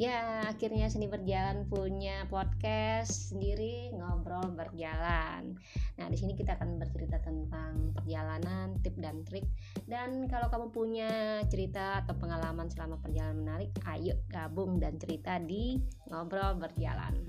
Ya, akhirnya seni berjalan punya podcast sendiri ngobrol berjalan. Nah, di sini kita akan bercerita tentang perjalanan, tip dan trik. Dan kalau kamu punya cerita atau pengalaman selama perjalanan menarik, ayo gabung dan cerita di ngobrol berjalan.